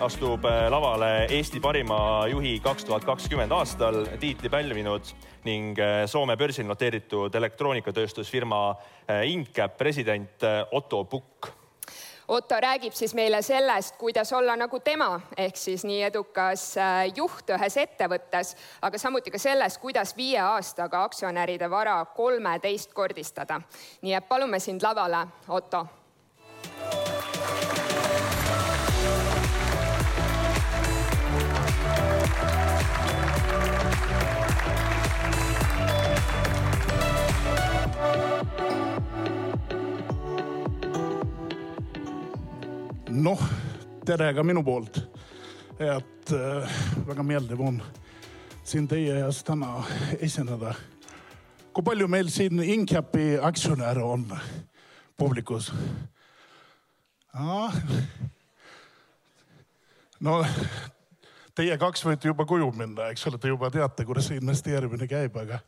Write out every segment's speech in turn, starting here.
astub äh, lavale Eesti parima juhi kaks tuhat kakskümmend aastal tiitli pälvinud ning äh, Soome börsil noteeritud elektroonikatööstusfirma äh, Incap president Otto Pukk Otto räägib siis meile sellest, kuidas olla nagu tema ehk siis nii edukas juht ühes ettevõttes, aga samuti ka sellest, kuidas viie aastaga aktsionäride vara kolmeteistkordistada. nii et palume sind lavale, Otto noh, tere ka minu poolt. et äh, väga meeldiv on siin teie ees täna esineda. kui palju meil siin Incapi aktsionäre on publikus? no teie kaks võite juba koju minna, eks ole, te juba teate, kuidas see investeerimine käib, aga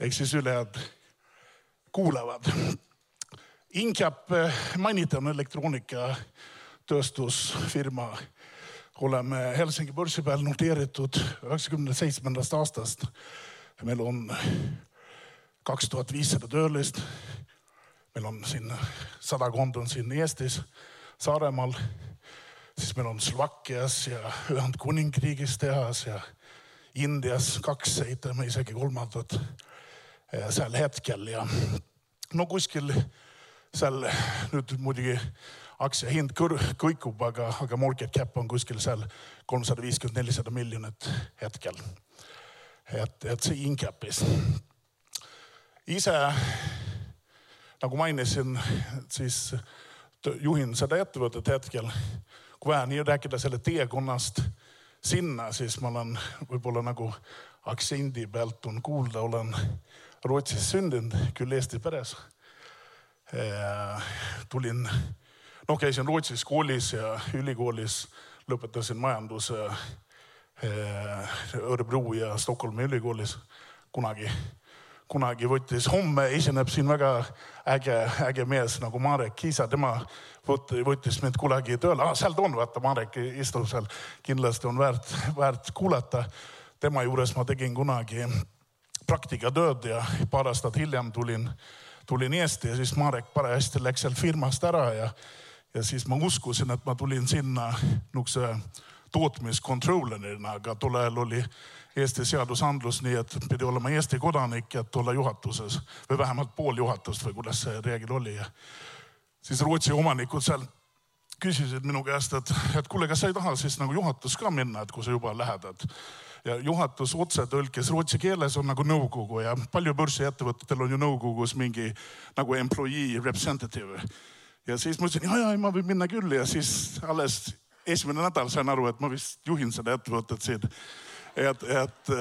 eks siis ülejäänud kuulavad. Incap mainiti on elektroonika tööstusfirma. oleme Helsingi börsi peal noteeritud üheksakümne seitsmendast aastast. meil on kaks tuhat viissada töölist. meil on siin sadakond on siin Eestis, Saaremaal, siis meil on Slovakkias ja Ühendkuningriigis tehas ja Indias kaks, ehitame isegi kolmandat seal hetkel ja no kuskil seal nüüd muidugi aktsia hind kõikub, aga, aga market cap on kuskil seal kolmsada viiskümmend, nelisada miljonit hetkel. et, et see Incapis. ise nagu mainisin, siis juhin seda ettevõtet hetkel. kui vähe nii rääkida selle teekonnast sinna, siis ma olen võib-olla nagu aktsendi pealt on kuulda, olen Rootsis sündinud, küll Eesti peres. tulin noh, käisin Rootsis koolis ja ülikoolis, lõpetasin majanduse eh, Örebro ja Stockholmi ülikoolis kunagi. Kunagi võttis, homme esineb siin väga äge, äge mees nagu Marek Kiisa, tema võttis mind kunagi tööle. Ah,, seal ta on, vaata, Marek istub seal, kindlasti on väärt, väärt kuulata. tema juures ma tegin kunagi praktikatööd ja paar aastat hiljem tulin, tulin Eesti ja siis Marek parajasti läks sealt firmast ära ja ja siis ma uskusin, et ma tulin sinna niisuguse tootmiskontrollerina, aga tol ajal oli Eesti seadusandlus nii, et pidi olema Eesti kodanik, et olla juhatuses või vähemalt pool juhatust või kuidas see reegel oli. Siis Rootsi omanikud seal küsisid minu käest, et, et kuule, kas sa ei taha siis nagu juhatus ka minna, et kui sa juba lähed, et ja juhatus otsetõlkes rootsi keeles on nagu nõukogu ja palju börsiettevõtetel on ju nõukogus mingi nagu employee representative ja siis ma ütlesin, ja, ja ma võin minna küll ja siis alles esimene nädal sain aru, et ma vist juhin seda ettevõtet siin. et, et,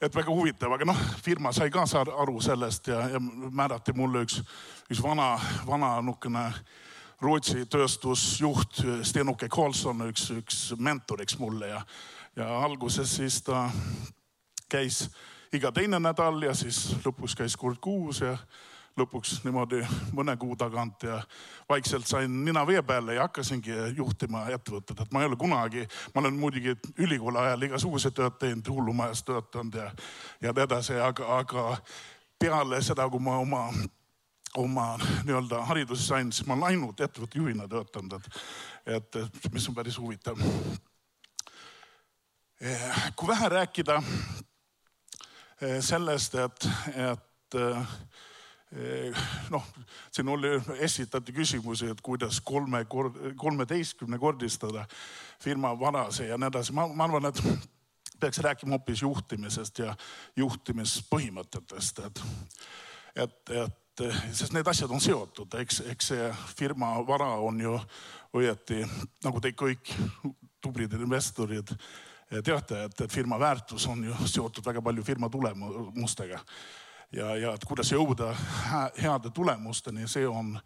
et väga huvitav, aga noh, firma sai ka aru sellest ja, ja määrati mulle üks, üks vana, vana niisugune Rootsi tööstusjuht Sten-Åke Karlsson, üks, üks mentoriks mulle ja, ja alguses siis ta käis iga teine nädal ja siis lõpus käis kord kuus ja lõpuks niimoodi mõne kuu tagant ja vaikselt sain nina vee peale ja hakkasingi juhtima ettevõtet, et ma ei ole kunagi, ma olen muidugi ülikooli ajal igasuguseid tööd teinud, hullumajas töötanud ja, ja nii edasi, aga, aga peale seda, kui ma oma oma nii-öelda hariduse sain, siis ma olen ainult ettevõtte juhina töötanud, et, et mis on päris huvitav. kui vähe rääkida eh, sellest, et, et Eh, noh, siin oli, esitati küsimusi, et kuidas kolme, kolmeteistkümnekordistada firma varase ja nii edasi. ma, ma arvan, et peaks rääkima hoopis juhtimisest ja juhtimispõhimõtetest, et, et, et sest need asjad on seotud, eks, eks see firma vara on ju õieti nagu te kõik tublid investorid teate, et firma väärtus on ju seotud väga palju firma tulemustega ja, ja et kuidas jõuda heade tulemusteni, see on,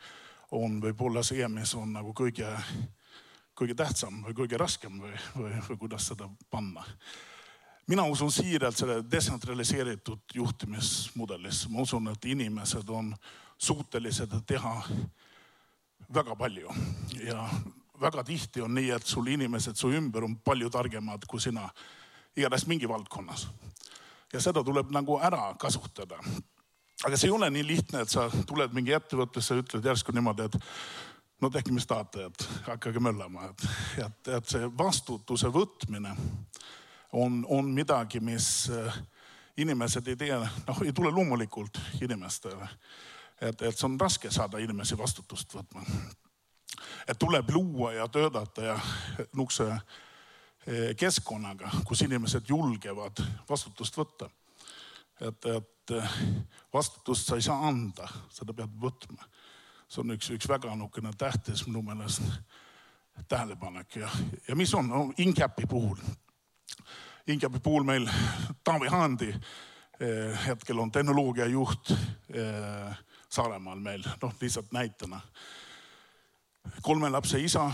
on võib-olla see, mis on nagu kõige, kõige tähtsam või kõige raskem või, või, või kuidas seda panna. mina usun siiralt selle detsentraliseeritud juhtimismudelisse, ma usun, et inimesed on suutelised teha väga palju ja väga tihti on nii, et sul inimesed su ümber on palju targemad kui sina igatahes mingi valdkonnas. Ja seda tuleb nagu ära kasutada. aga see ei ole nii lihtne, et sa tuled mingi ettevõttesse, ütled järsku niimoodi, et no tehke, mis tahate, et hakake möllama, et, et, et see vastutuse võtmine on, on midagi, mis äh, inimesed ei tee, noh, ei tule loomulikult inimestele. et, et see on raske saada inimesi vastutust võtma. et tuleb luua ja töötada ja eh, keskkonnaga, kus inimesed julgevad vastutust võtta. et, et eh, vastutust sa ei saa anda, seda pead võtma. see on üks, üks väga nihukene tähtis minu meelest tähelepanek ja, ja mis on no, InCapi puhul Inkapi puhul meil Taavi Haandi eh, hetkel on tehnoloogiajuht eh, Saaremaal meil, noh lihtsalt näitena. kolme lapse isa,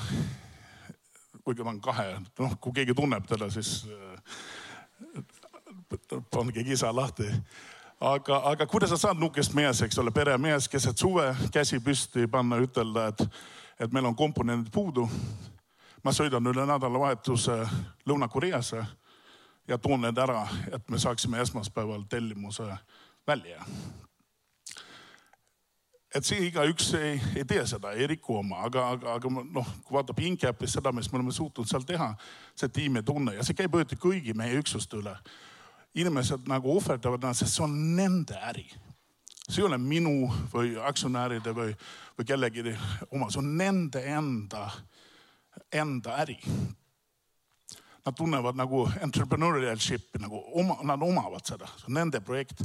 kuigi ta on kahe, noh kui keegi tunneb teda, siis pange kisa lahti. aga, aga kuidas sa saad nukest mees, eks ole, peremees keset suve, käsi püsti panna, ütelda, et, et meil on komponendid puudu. ma sõidan üle nädalavahetuse Lõuna-Koreasse ja toon need ära, et me saaksime esmaspäeval tellimuse välja. Et see igaüks ei, ei tee seda, ei riku oma, aga, aga, aga noh, kui vaatab Incapis seda, mis me oleme suutnud seal teha, see tiimitunne ja see käib õieti kõigi meie üksuste üle. inimesed nagu ohverdavad ennast, sest see on nende äri. see ei ole minu või aktsionäride või, või kellegi oma, see on nende enda, enda äri nad tunnevad nagu entrepreneurship'i nagu oma, nad omavad seda, see on nende projekt.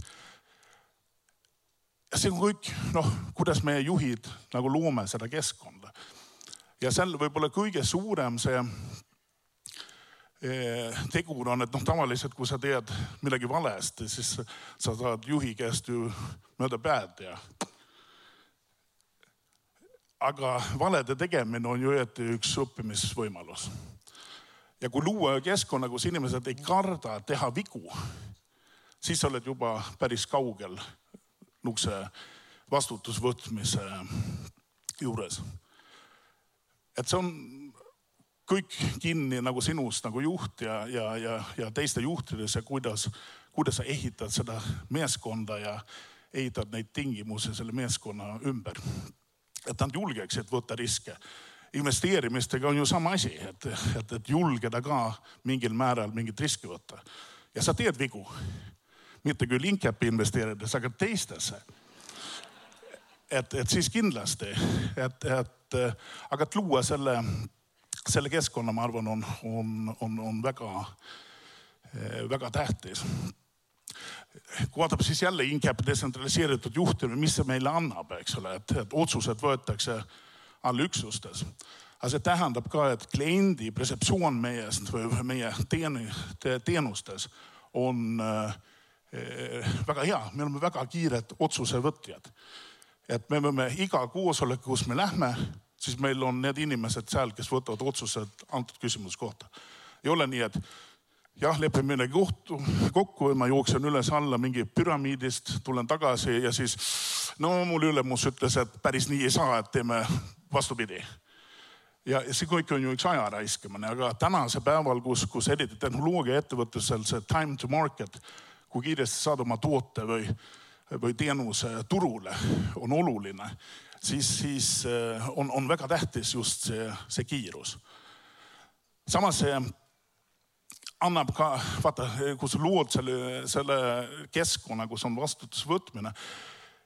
Ja see on kõik noh, kuidas meie juhid nagu loome seda keskkonda. ja seal võib-olla kõige suurem see eh, tegur on, et noh, tavaliselt kui sa teed midagi valesti, siis sa saad juhi käest ju mööda pead ja. aga valede tegemine on ju õieti üks õppimisvõimalus ja kui luua keskkonna, kus inimesed ei karda teha vigu, siis sa oled juba päris kaugel nukse vastutusvõtmise juures. et see on kõik kinni nagu sinust nagu juht ja, ja, ja, ja teiste juhtides ja kuidas, kuidas sa ehitad seda meeskonda ja ehitad neid tingimusi selle meeskonna ümber. et nad julgeksid võtta riske investeerimistega on ju sama asi, et, et, et julgeda ka mingil määral mingit riski võtta. ja sa teed vigu, mitte küll Incapi investeerides, aga teistesse. et, et siis kindlasti, et, et aga et luua selle, selle keskkonna, ma arvan, on, on, on, on väga, väga tähtis kui vaatab siis jälle Incap detsentraliseeritud juhtimine, mis see meile annab, eks ole, et, et otsused võetakse allüksustes. aga see tähendab ka, et kliendi perseptsioon meiest või meie teen, teenustes on äh, väga hea, me oleme väga kiired otsusevõtjad. et me võime iga koosolek, kus me lähme, siis meil on need inimesed seal, kes võtavad otsused antud küsimuse kohta. ei ole nii, et jah, lepime midagi kohtu, kokku või ma jooksen üles-alla mingi püramiidist, tulen tagasi ja siis no mul ülemus ütles, et päris nii ei saa, et teeme vastupidi. ja see kõik on ju üks aja raiskamine, aga tänase päeval, kus, kus eriti tehnoloogiaettevõtlusel see time to market, kui kiiresti saad oma toote või, või teenuse turule, on oluline, siis, siis eh, on, on väga tähtis just see, see kiirus. samas see annab ka, vaata, kui sa lood selle, selle keskkonna, kus on vastutuse võtmine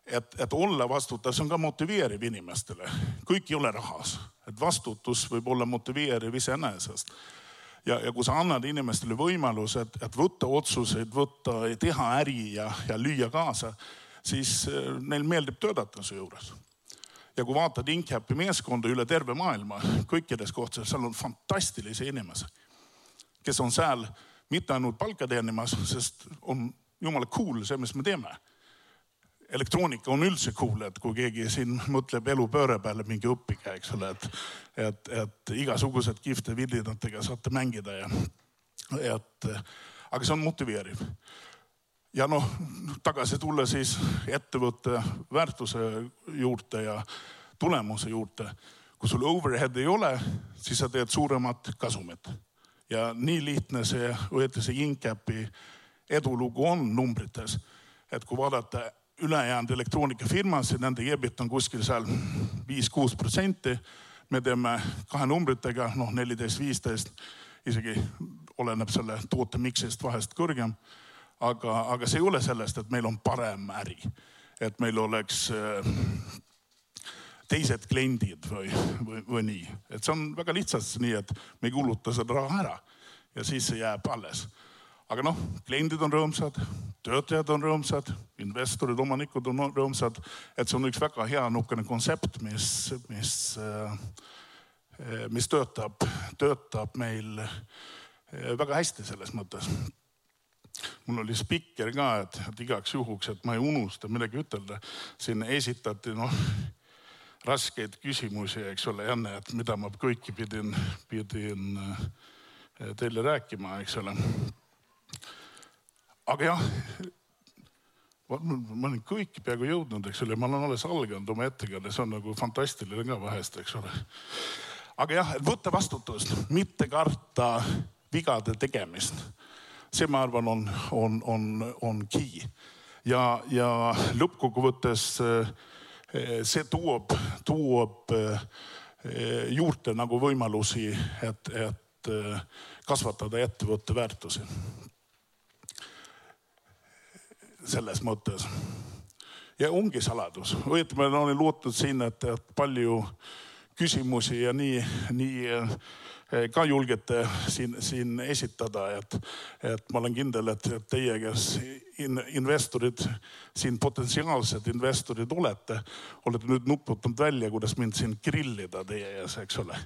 et, et olla vastutav, see on ka motiveeriv inimestele. kõik ei ole rahas, et vastutus võib olla motiveeriv iseenesest. Ja, ja kui sa annad inimestele võimaluse, et, et võtta otsuseid, võtta, teha äri ja, ja lüüa kaasa, siis eh, neil meeldib töötada su juures. ja kui vaatad Incapi meeskonda üle terve maailma, kõikides kohtades, seal on fantastilisi inimesi, kes on seal mitte ainult palka teenimas, sest on jumala cool see, mis me teeme elektroonika on üldse cool, et kui keegi siin mõtleb elupööre peale, minge õppige, eks ole, et, et, et igasugused kihvte vidinatega saate mängida ja, et aga see on motiveeriv. ja noh, tagasi tulla siis ettevõtte väärtuse juurde ja tulemuse juurde. kui sul overhead ei ole, siis sa teed suuremat kasumit. ja nii lihtne see, õieti see Incapi edulugu on numbrites. et kui vaadata ülejäänud elektroonikafirmasid, nende EBIT on kuskil seal viis-kuus protsenti. me teeme kahe numbritega, noh, neliteist, viisteist, isegi oleneb selle toote miksist vahest kõrgem. aga, aga see ei ole sellest, et meil on parem äri, et meil oleks äh, teised kliendid või, või, või nii. et see on väga lihtsalt nii, et me ei kuluta seda raha ära ja siis see jääb alles. Aga noh, kliendid on rõõmsad, töötajad on rõõmsad, investorid, omanikud on rõõmsad, et see on üks väga hea niisugune kontsept, mis, mis, mis töötab, töötab meil väga hästi selles mõttes mul oli spikker ka, et, et igaks juhuks, et ma ei unusta midagi ütelda. siin esitati noh raskeid küsimusi, eks ole, Janne, et mida ma kõiki pidin, pidin eh, teile rääkima, eks ole. Aga jah, ma olen kõiki peaaegu jõudnud, eks ole, ma olen alles alganud oma ettekanne, see on nagu fantastiline ka vahest, eks ole. aga jah, võtta vastutust, mitte karta vigade tegemist. see, ma arvan, on, on, on, on key ja, ja lõppkokkuvõttes Eh, see toob, toob eh, juurde nagu võimalusi, et, et eh, kasvatada ettevõtte väärtusi. Selles mõttes ja ongi saladus, õieti ma olen lootnud siin, et, palju küsimusi ja nii, nii Eh, ka julgete siin, siin esitada, et, et ma olen kindel, et teie, kes in, investorid, siin potentsiaalsed investorid olete, olete nüüd nuputanud välja, kuidas mind siin grillida teie ees, eks ole.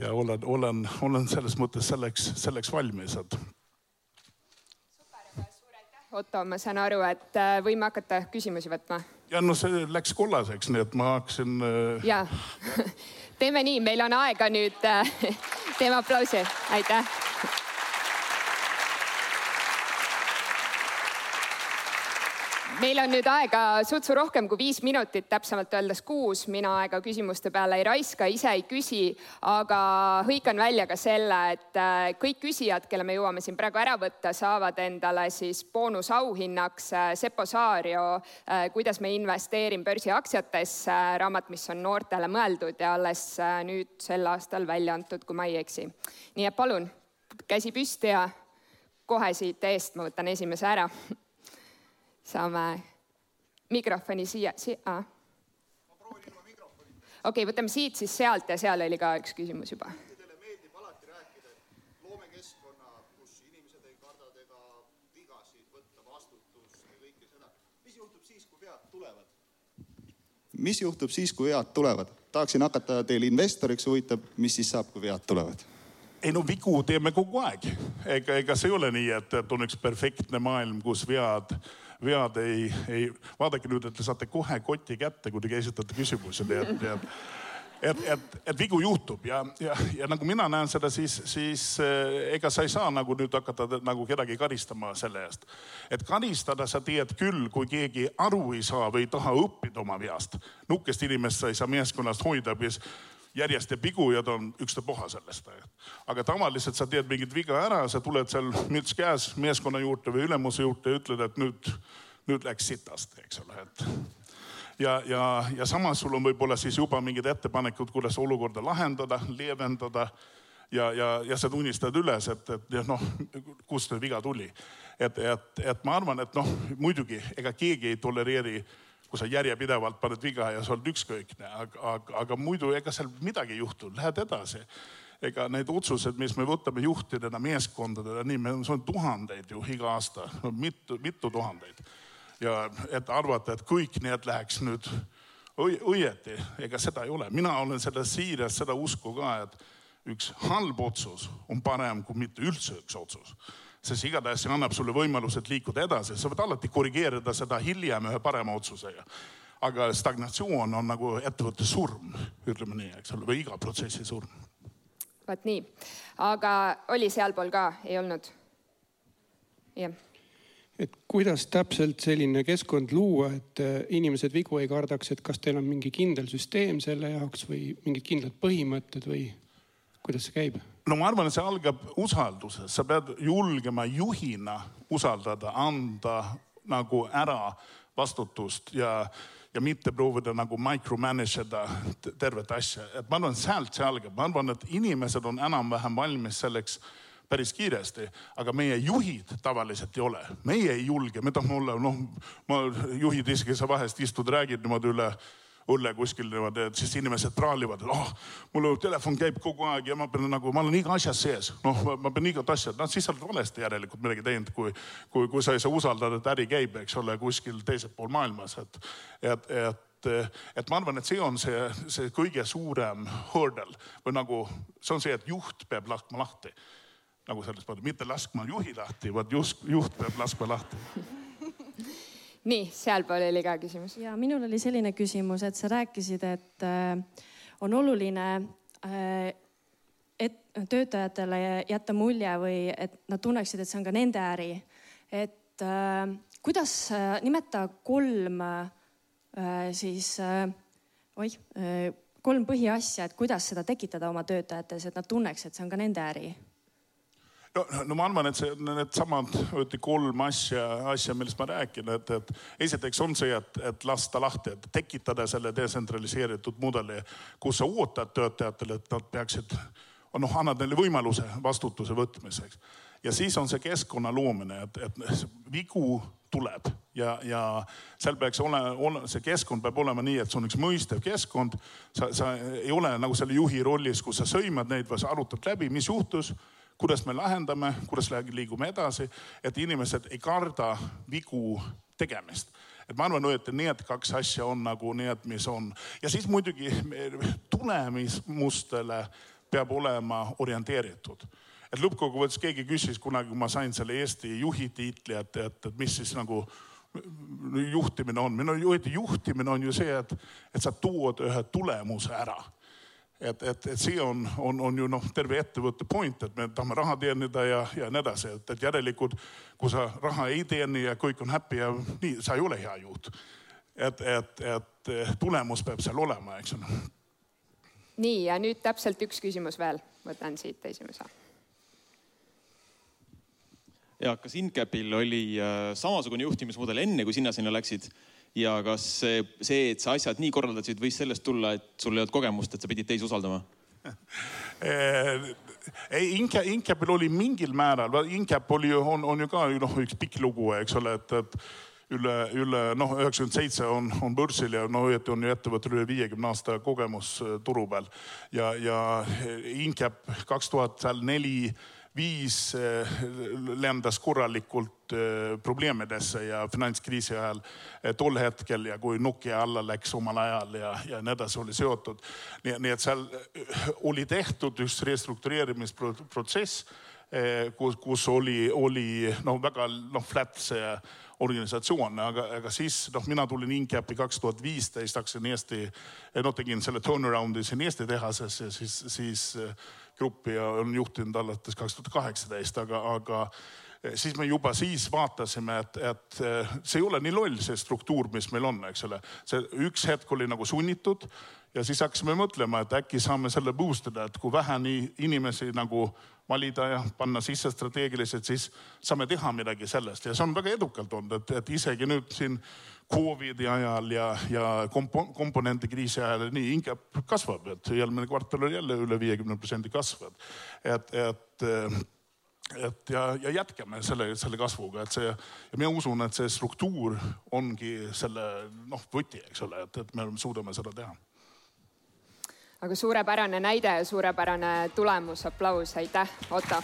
ja olen, olen, olen selles mõttes selleks, selleks valmis, et Otto, ma saan aru, et äh, võime hakata küsimusi võtma. ja no see läks kollaseks, nii et ma hakkasin. Äh, ja teeme nii, meil on aega nüüd, äh, teeme aplausi, aitäh meil on nüüd aega sutsu rohkem kui viis minutit, täpsemalt öeldes kuus. mina aega küsimuste peale ei raiska, ise ei küsi, aga hõikan välja ka selle, et äh, kõik küsijad, kelle me jõuame siin praegu ära võtta, saavad endale siis boonusauhinnaks äh, Sepo Saario äh, Kuidas me investeerin börsiaktsiatesse, raamat, mis on noortele mõeldud ja alles nüüd sel aastal välja antud, kui ma ei eksi. nii et palun, käsi püsti ja kohe siit eest ma võtan esimese ära saame mikrofoni siia, siia. okei okay,, võtame siit siis sealt ja seal oli ka üks küsimus juba. Mis juhtub siis, kui vead tulevad? tahaksin hakata teil investoriks, huvitab, mis siis saab, kui vead tulevad? Ei no vigu teeme kogu aeg, ega, ega see ei ole nii, et, et on üks perfektne maailm, kus vead vead ei, ei, vaadake nüüd, et te saate kohe koti kätte, kui te esitate küsimusi, nii et, et et, et, et vigu juhtub ja, ja, ja nagu mina näen seda, siis, siis eh, ega sa ei saa nagu nüüd hakata nagu kedagi karistama selle eest. et karistada sa teed küll, kui keegi aru ei saa või ei taha õppida oma veast. nukest inimest sa ei saa meeskonnast hoida, kes järjest ja ta on ükstapuha sellest. aga tavaliselt sa teed mingit viga ära, sa tuled seal müts käes meeskonna juurde või ülemuse juurde ja ütled, et nüüd, nüüd läks sitast, eks ole, et ja, ja, ja samas sul on võib-olla siis juba mingid ettepanekud, kuidas olukorda lahendada, leevendada ja, ja, ja sa tunnistad üles, et, et noh, kust see viga tuli. et, et, et ma arvan, et noh, muidugi ega keegi ei tolereeri kui sa järjepidevalt paned viga ja sa oled ükskõikne, aga, aga, aga muidu ega seal midagi ei juhtu, lähed edasi. ega need otsused, mis me võtame juhtidena, meeskondadena, nii, meil on tuhandeid ju iga aasta, mitu, mitu tuhandeid. ja et arvata, et kõik need läheks nüüd õieti, ega seda ei ole, mina olen selles siiras seda usku ka, et üks halb otsus on parem kui mitte üldse üks otsus sest igatahes see annab sulle võimalused liikuda edasi, sa võid alati korrigeerida seda hiljem ühe parema otsusega. aga stagnatsioon on nagu ettevõtte surm, ütleme nii, eks ole, või iga protsessi surm. vot nii, aga oli sealpool ka, ei olnud? jah et kuidas täpselt selline keskkond luua, et äh, inimesed vigu ei kardaks, et kas teil on mingi kindel süsteem selle jaoks või mingid kindlad põhimõtted või kuidas see käib? No ma arvan, see algab usaldusest, sa pead julgema juhina usaldada, anda nagu ära vastutust ja, ja mitte proovida nagu micromanage ida tervet asja, et ma arvan, sealt see algab, ma arvan, et inimesed on enam-vähem valmis selleks päris kiiresti, aga meie juhid tavaliselt ei ole, meie ei julge, me tahame olla, noh, ma juhid isegi sa vahest istud, räägid niimoodi üle õlle kuskil niimoodi, et siis inimesed praalivad, et oh, mul telefon käib kogu aeg ja ma pean nagu, ma olen iga asjas sees. noh, ma pean igat asja, noh siis sa oled valesti järelikult midagi teinud, kui, kui, kui sa ei saa usaldada, et äri käib, eks ole, kuskil teisel pool maailmas, et, et, et et ma arvan, et see on see, see kõige suurem hurdle või nagu see on see, et juht peab laskma lahti. nagu selles mõttes, mitte laskma juhi lahti, vaid just juht peab laskma lahti nii, sealpool oli ka küsimus. ja minul oli selline küsimus, et sa rääkisid, et äh, on oluline äh, et töötajatele jätta mulje või et nad tunneksid, et see on ka nende äri. et äh, kuidas nimeta kolm siis oih kolm põhiasja, et kuidas seda tekitada oma töötajates, et nad tunneks, et see on ka nende äri no, no ma arvan, et see, needsamad kolm asja, asja, millest ma räägin, et, et esiteks on see, et, et lasta lahti, et tekitada selle detsentraliseeritud mudeli, kus sa ootad töötajatele, et nad peaksid, noh, annad neile võimaluse vastutuse võtmiseks. ja siis on see keskkonna loomine, et, et vigu tuleb ja, ja seal peaks olema ole,, see keskkond peab olema nii, et see on üks mõistev keskkond. sa, sa ei ole nagu selle juhi rollis, kus sa sõimad neid, vaid sa arutad läbi, mis juhtus kuidas me lahendame, kuidas liigume edasi, et inimesed ei karda vigu tegemist et ma arvan, et need kaks asja on nagu need, mis on ja siis muidugi tulemustele peab olema orienteeritud. et lõppkokkuvõttes keegi küsis kunagi, kui ma sain selle Eesti juhi tiitli, et, et, et mis siis nagu juhtimine on. minu juhtimine on ju see, et, et sa tood ühe tulemuse ära et, et, et see on, on, on ju noh, terve ettevõtte point, et me tahame raha teenida ja, ja nii edasi, et, et järelikult kui sa raha ei teeni ja kõik on happy ja nii, sa ei ole hea juht. et, et, et tulemus peab seal olema, eks ole. nii ja nüüd täpselt üks küsimus veel, võtan siit esimese ja kas Incapil oli äh, samasugune juhtimismudel enne, kui sina sinna läksid ja kas see, et sa asjad nii korraldasid, võis sellest tulla, et sul ei olnud kogemust, et sa pidid teisi usaldama? Ei, Inca, Incapil oli mingil määral, Incap oli on, on ju ka noh, üks pikk lugu, eks ole, et, et üle, üle noh, üheksakümmend seitse on, on börsil ja no õieti on ju ettevõttel üle viiekümne aasta kogemus eh, turu peal. Ja, ja Incap kaks tuhat seal neli viis eh, lendas korralikult eh, probleemidesse ja finantskriisi ajal eh, tol hetkel ja kui Nokia alla läks omal ajal ja, ja nii edasi oli seotud. nii et seal oli tehtud üks restruktureerimisprotsess, kus, kus oli, oli noh, väga noh, flat see organisatsioon, aga, aga siis noh, mina tulin Incapi kaks tuhat viisteist, hakkasin Eesti, noh tegin selle turnaround'i siin Eesti tehases ja siis, siis gruppi ja on juhtinud alates kaks tuhat kaheksateist, aga, aga eh, siis me juba siis vaatasime, et, et eh, see ei ole nii loll, see struktuur, mis meil on, eks ole. see üks hetk oli nagu sunnitud ja siis hakkasime mõtlema, et äkki saame selle boost ida, et kui vähe nii inimesi nagu valida ja panna sisse strateegiliselt, siis saame teha midagi sellest. Ja see on väga edukalt olnud, et, et isegi nüüd siin Covidi ajal ja, ja kompo, komponendikriisi ajal nii hinge kasvab, et eelmine kvartal oli jälle üle viiekümne protsendi kasv, et, et, et ja, ja jätkame selle, selle kasvuga, et see ja mina usun, et see struktuur ongi selle noh, võti, eks ole, et, et me suudame seda teha aga suurepärane näide ja suurepärane tulemus, aplaus, aitäh, Otto.